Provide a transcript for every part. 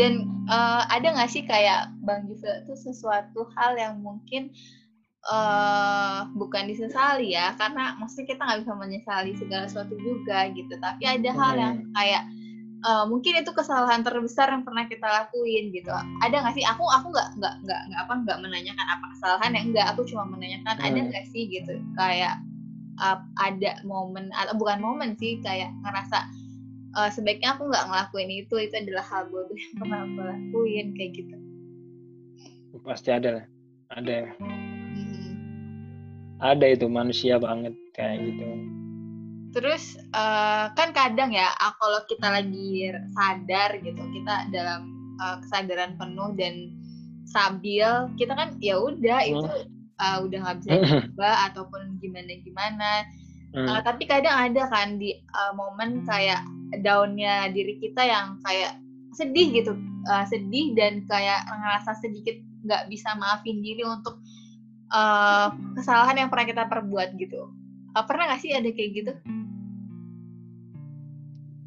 dan uh, ada nggak sih kayak bang Juve itu sesuatu hal yang mungkin uh, bukan disesali ya karena maksudnya kita nggak bisa menyesali segala sesuatu juga gitu. Tapi ada hal yang kayak uh, mungkin itu kesalahan terbesar yang pernah kita lakuin gitu. Ada nggak sih? Aku aku nggak nggak nggak nggak apa nggak menanyakan apa kesalahan yang enggak aku cuma menanyakan hmm. ada nggak sih gitu? Kayak uh, ada momen atau bukan momen sih kayak ngerasa uh, sebaiknya aku nggak ngelakuin itu itu adalah hal bodoh yang pernah aku lakuin kayak gitu. Pasti ada lah ada. Hmm. ada itu manusia banget kayak gitu. Terus uh, kan kadang ya kalau kita lagi sadar gitu kita dalam uh, kesadaran penuh dan stabil kita kan ya udah itu uh, udah nggak bisa diubah ataupun gimana gimana hmm. uh, tapi kadang ada kan di uh, momen kayak daunnya diri kita yang kayak sedih gitu uh, sedih dan kayak ngerasa sedikit nggak bisa maafin diri untuk uh, kesalahan yang pernah kita perbuat gitu. Uh, pernah gak sih ada kayak gitu?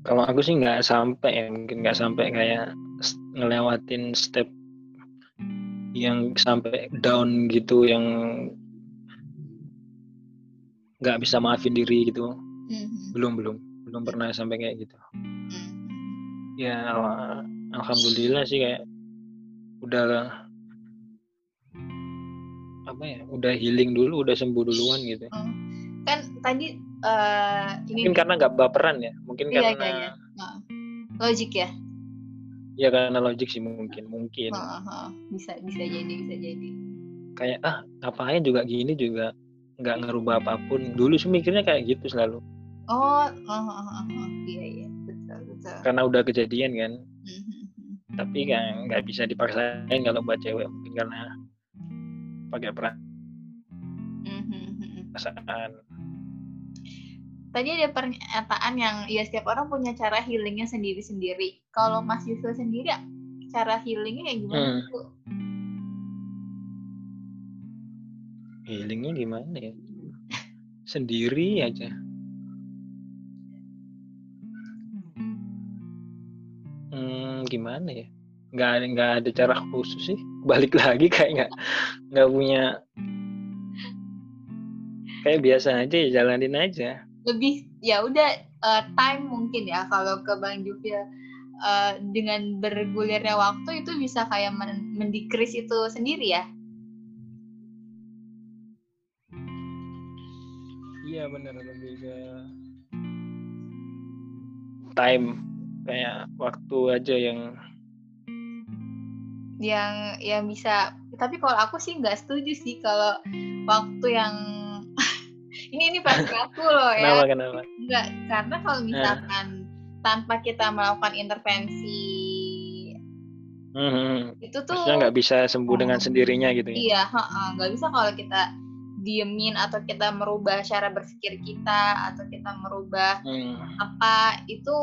Kalau aku sih nggak sampai ya mungkin nggak sampai kayak ngelewatin step yang sampai down gitu yang nggak bisa maafin diri gitu. Mm-hmm. belum belum belum pernah sampai kayak gitu. Mm-hmm. ya al- alhamdulillah sih kayak udah apa ya udah healing dulu udah sembuh duluan gitu. Oh. kan tadi uh, ini mungkin karena nggak baperan ya mungkin iya, karena iya, iya. Logik ya? Ya karena logik sih mungkin mungkin. Bisa bisa jadi bisa jadi. Kayak ah ngapain juga gini juga nggak ngerubah apa pun. Dulu sih mikirnya kayak gitu selalu oh uh, uh, uh, uh. iya iya betul betul karena udah kejadian kan mm-hmm. tapi kan nggak bisa dipaksain kalau buat cewek mungkin karena pakai perasaan mm-hmm tadi ada pernyataan yang ya setiap orang punya cara healingnya sendiri-sendiri. Kalau Mas Yusuf sendiri cara healingnya kayak gimana hmm. tuh? Healingnya gimana ya? Sendiri aja. Gimana ya? Nggak ada nggak ada cara khusus sih. Balik lagi kayak nggak nggak punya kayak biasa aja ya jalanin aja. Lebih ya udah uh, time mungkin ya kalau ke Bang Jufil uh, dengan bergulirnya waktu itu bisa kayak men mendikris itu sendiri ya? Iya benar lebih ke time kayak waktu aja yang yang yang bisa tapi kalau aku sih nggak setuju sih kalau waktu yang ini ini pasti aku loh ya. Kenapa kenapa? Enggak, karena kalau nah. misalkan nah. tanpa kita melakukan intervensi hmm, itu tuh Maksudnya nggak bisa sembuh dengan hmm. sendirinya gitu ya? Iya, nggak bisa kalau kita diemin atau kita merubah cara berpikir kita atau kita merubah hmm. apa itu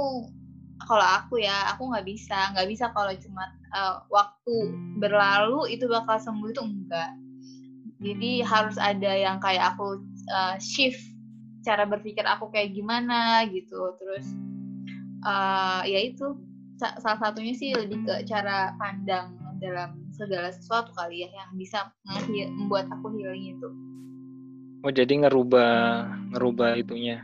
kalau aku ya aku nggak bisa. Nggak bisa kalau cuma uh, waktu berlalu itu bakal sembuh itu enggak. Jadi harus ada yang kayak aku uh, shift cara berpikir aku kayak gimana gitu. Terus uh, ya itu salah satunya sih lebih ke cara pandang dalam segala sesuatu kali ya yang bisa membuat aku healing itu. Oh jadi ngerubah ngerubah itunya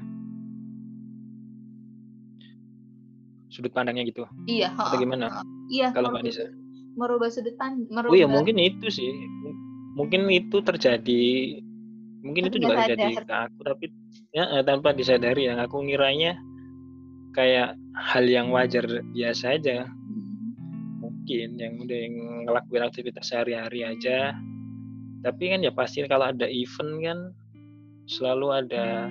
sudut pandangnya gitu. Iya atau gimana? Iya kalau mbak Nisa? Merubah sudut pandang merubah... oh iya mungkin itu sih. Mungkin itu terjadi. Mungkin itu juga terjadi ke aku tapi ya eh, tanpa disadari yang aku ngiranya kayak hal yang wajar biasa aja. Mungkin yang udah yang ngelakuin aktivitas sehari-hari aja. Tapi kan ya pasti kalau ada event kan selalu ada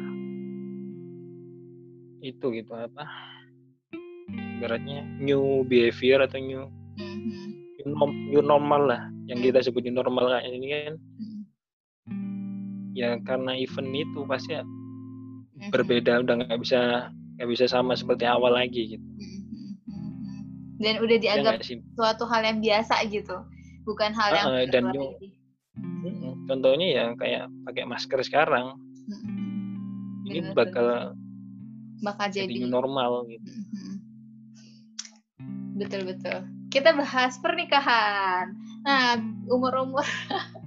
itu gitu apa beratnya new behavior atau new mm-hmm. new normal lah yang kita sebut new normal kayak ini kan. Ya karena event itu pasti ya mm-hmm. berbeda udah nggak bisa nggak bisa sama seperti awal lagi gitu. Mm-hmm. dan udah ya dianggap ya suatu hal yang biasa gitu bukan hal yang uh, dan new, contohnya ya kayak pakai masker sekarang. Mm-hmm. ini bener, bakal bakal jadi, jadi normal gitu betul betul kita bahas pernikahan. Nah, umur-umur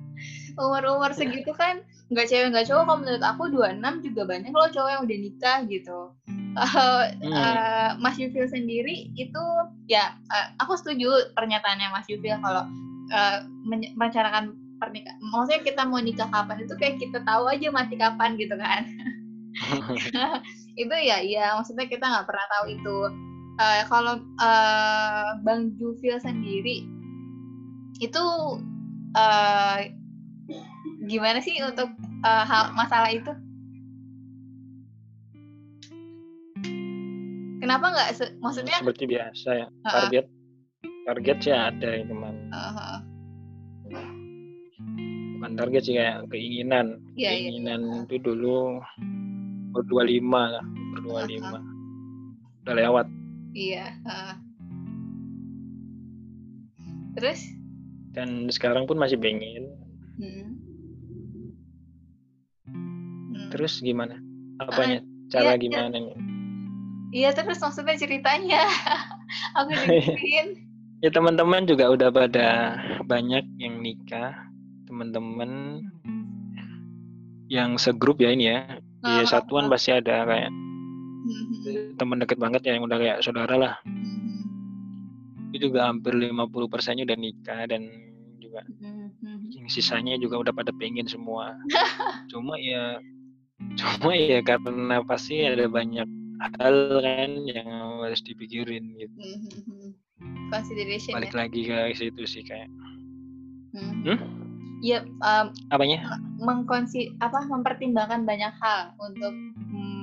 umur-umur segitu kan nggak cewek nggak cowok kalau menurut aku 26 juga banyak loh cowok yang udah nikah gitu. Uh, hmm. uh, Mas Yufil sendiri itu ya uh, aku setuju pernyataannya Mas Yufil kalau uh, merencanakan pernikahan. Maksudnya kita mau nikah kapan itu kayak kita tahu aja mati kapan gitu kan. itu ya ya maksudnya kita nggak pernah tahu itu uh, kalau uh, Bang Jufil sendiri itu uh, gimana sih untuk uh, hal masalah itu? Kenapa nggak maksudnya? Seperti biasa ya target uh-uh. target sih ada itu mah. Uh-huh. Bukan target sih kayak keinginan. Ya, keinginan ya. itu dulu berdua lima lah berdua lima uh-huh. udah lewat Iya. Uh. Terus? Dan sekarang pun masih pengen. Hmm. Hmm. Terus gimana? Apanya? Uh, Cara iya, gimana nih? Iya terus maksudnya ceritanya. Aku dengerin. ya teman-teman juga udah pada banyak yang nikah. Teman-teman yang segrup ya ini ya. Di uh, satuan uh. pasti ada kayak hmm. teman deket banget ya yang udah kayak saudara lah hmm. itu juga hampir 50 persennya udah nikah dan juga hmm. yang sisanya juga udah pada pengen semua cuma ya cuma ya karena pasti ada banyak hal kan yang harus dipikirin gitu consideration balik ya? lagi ke situ sih kayak hmm? Hmm? ya um, apanya mengkonsi apa mempertimbangkan banyak hal untuk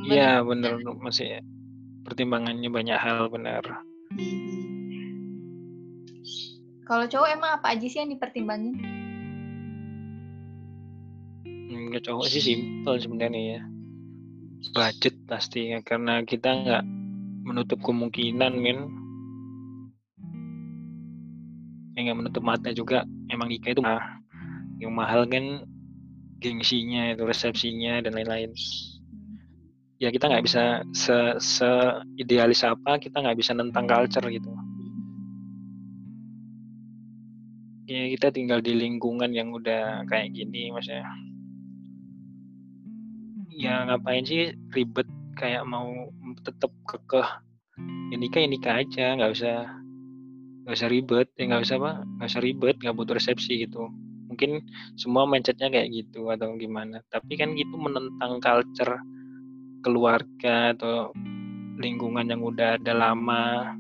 Iya benar masih pertimbangannya banyak hal benar. Kalau cowok emang apa aja sih yang dipertimbangin? Hmm, cowok sih simpel sebenarnya ya. Budget pasti ya karena kita nggak menutup kemungkinan min. Ya nggak menutup mata juga emang nikah itu mah yang mahal kan gengsinya itu resepsinya dan lain-lain ya kita nggak bisa se, se idealis apa kita nggak bisa nentang culture gitu. Ya kita tinggal di lingkungan yang udah kayak gini maksudnya. Ya ngapain sih ribet kayak mau tetap kekeh? Ya nikah ya nikah aja nggak usah nggak usah ribet. Ya nggak usah apa nggak usah ribet nggak butuh resepsi gitu. Mungkin semua mindsetnya kayak gitu atau gimana. Tapi kan gitu menentang culture keluarga atau lingkungan yang udah ada lama.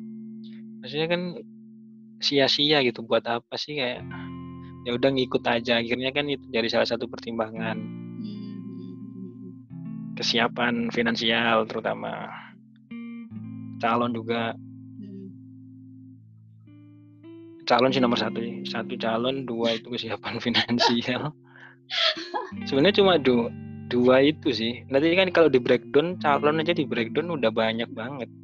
Maksudnya kan sia-sia gitu buat apa sih kayak ya udah ngikut aja. Akhirnya kan itu jadi salah satu pertimbangan. Kesiapan finansial terutama. Calon juga. Calon sih nomor satu satu calon dua itu kesiapan finansial. Sebenarnya cuma dua dua itu sih. Nanti kan kalau di breakdown calon aja di breakdown udah banyak banget.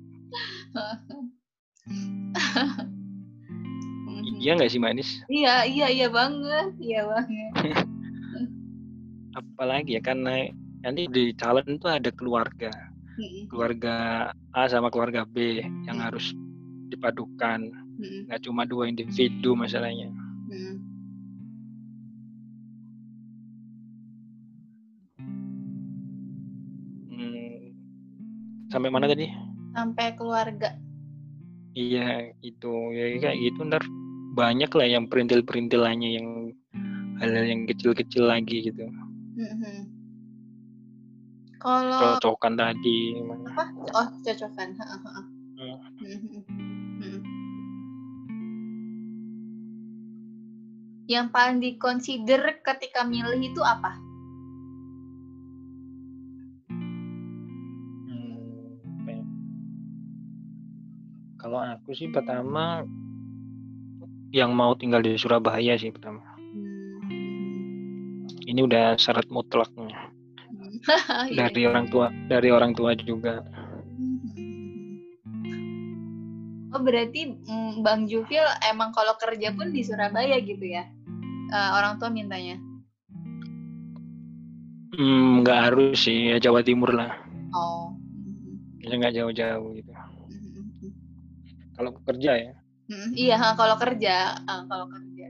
Iya nggak sih manis? Iya iya iya banget iya banget. Apalagi ya karena nanti di calon itu ada keluarga. Keluarga A sama keluarga B yang harus dipadukan. Nggak cuma dua individu masalahnya Sampai mana tadi? Sampai keluarga. Iya, itu ya kayak gitu ntar banyak lah yang perintil-perintilannya yang hal-hal yang kecil-kecil lagi gitu. Mm-hmm. Kalau cocokan tadi. Apa? Oh, cocokan. Hmm. Mm-hmm. Yang paling dikonsider ketika milih itu apa? Aku sih pertama yang mau tinggal di Surabaya sih pertama. Hmm. Ini udah syarat mutlaknya. Hmm. Iya, dari orang tua, dari orang tua juga. Oh berarti mm, Bang Jufil emang kalau kerja pun di Surabaya gitu ya? Uh, orang tua mintanya? Hmm, nggak harus sih, ya Jawa Timur lah. Oh. Ya nggak jauh-jauh gitu kalau kerja ya hmm, iya kalau kerja uh, kalau kerja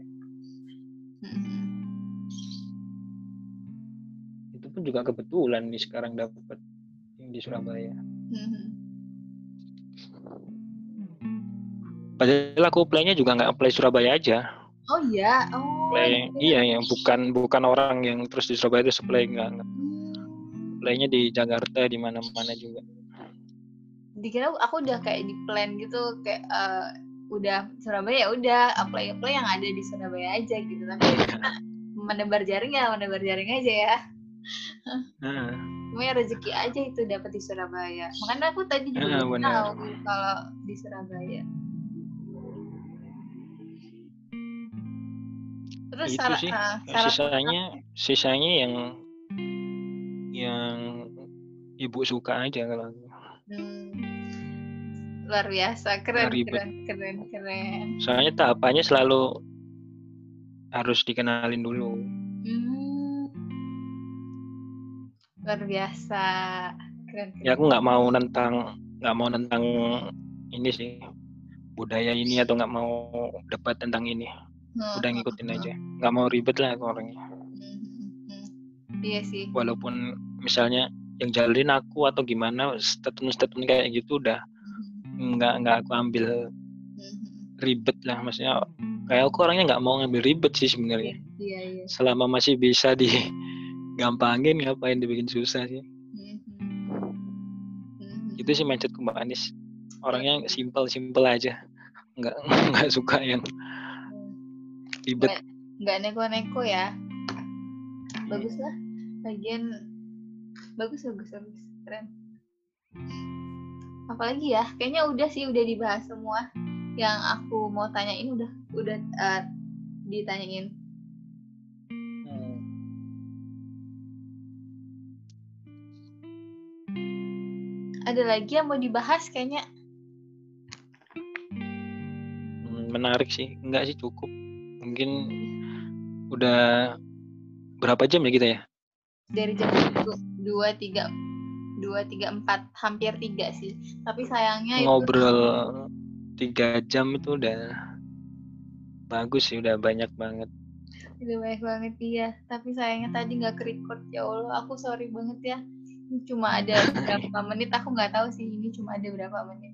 hmm. itu pun juga kebetulan nih sekarang dapat yang di Surabaya hmm. Padahal aku apply-nya juga nggak apply Surabaya aja. Oh iya, oh. Apply, iya, yang bukan bukan orang yang terus di Surabaya itu apply nggak. Apply-nya di Jakarta di mana-mana juga dikira aku udah kayak di plan gitu kayak uh, udah Surabaya ya udah apply apply yang ada di Surabaya aja gitu. Tapi menebar jaring ya menebar jaring aja ya. Cuma ya rezeki aja itu dapat di Surabaya. Makanya aku tadi juga uh, tahu kalau di Surabaya. Terus itu sih. uh, sisanya sisanya yang yang ibu suka aja kalau hmm luar biasa keren keren keren keren soalnya tahapannya selalu harus dikenalin dulu hmm. luar biasa keren, keren. ya aku nggak mau tentang nggak mau tentang ini sih budaya ini atau nggak mau debat tentang ini hmm. udah ngikutin hmm. aja nggak mau ribet lah aku orangnya hmm. hmm. iya sih walaupun misalnya yang jalin aku atau gimana statement-statement kayak gitu udah nggak nggak aku ambil mm-hmm. ribet lah maksudnya kayak aku orangnya nggak mau ngambil ribet sih sebenarnya. Iya, iya. selama masih bisa digampangin ngapain dibikin susah sih. Mm-hmm. itu sih mindsetku mbak Anis. Orangnya simple simple aja. Nggak nggak suka yang ribet. Nggak neko-neko ya. Bagus lah bagian bagus bagus bagus. Keren apalagi ya kayaknya udah sih udah dibahas semua yang aku mau tanyain udah udah uh, ditanyain. Hmm. ada lagi yang mau dibahas kayaknya? Hmm, menarik sih. Enggak sih cukup. Mungkin udah berapa jam ya kita ya? Dari jam dua tiga dua tiga empat hampir tiga sih. Tapi sayangnya ngobrol tiga jam itu udah bagus sih udah banyak banget. Udah banyak banget iya. Tapi sayangnya tadi nggak record ya allah. Aku sorry banget ya. Cuma ada berapa menit aku nggak tahu sih ini cuma ada berapa menit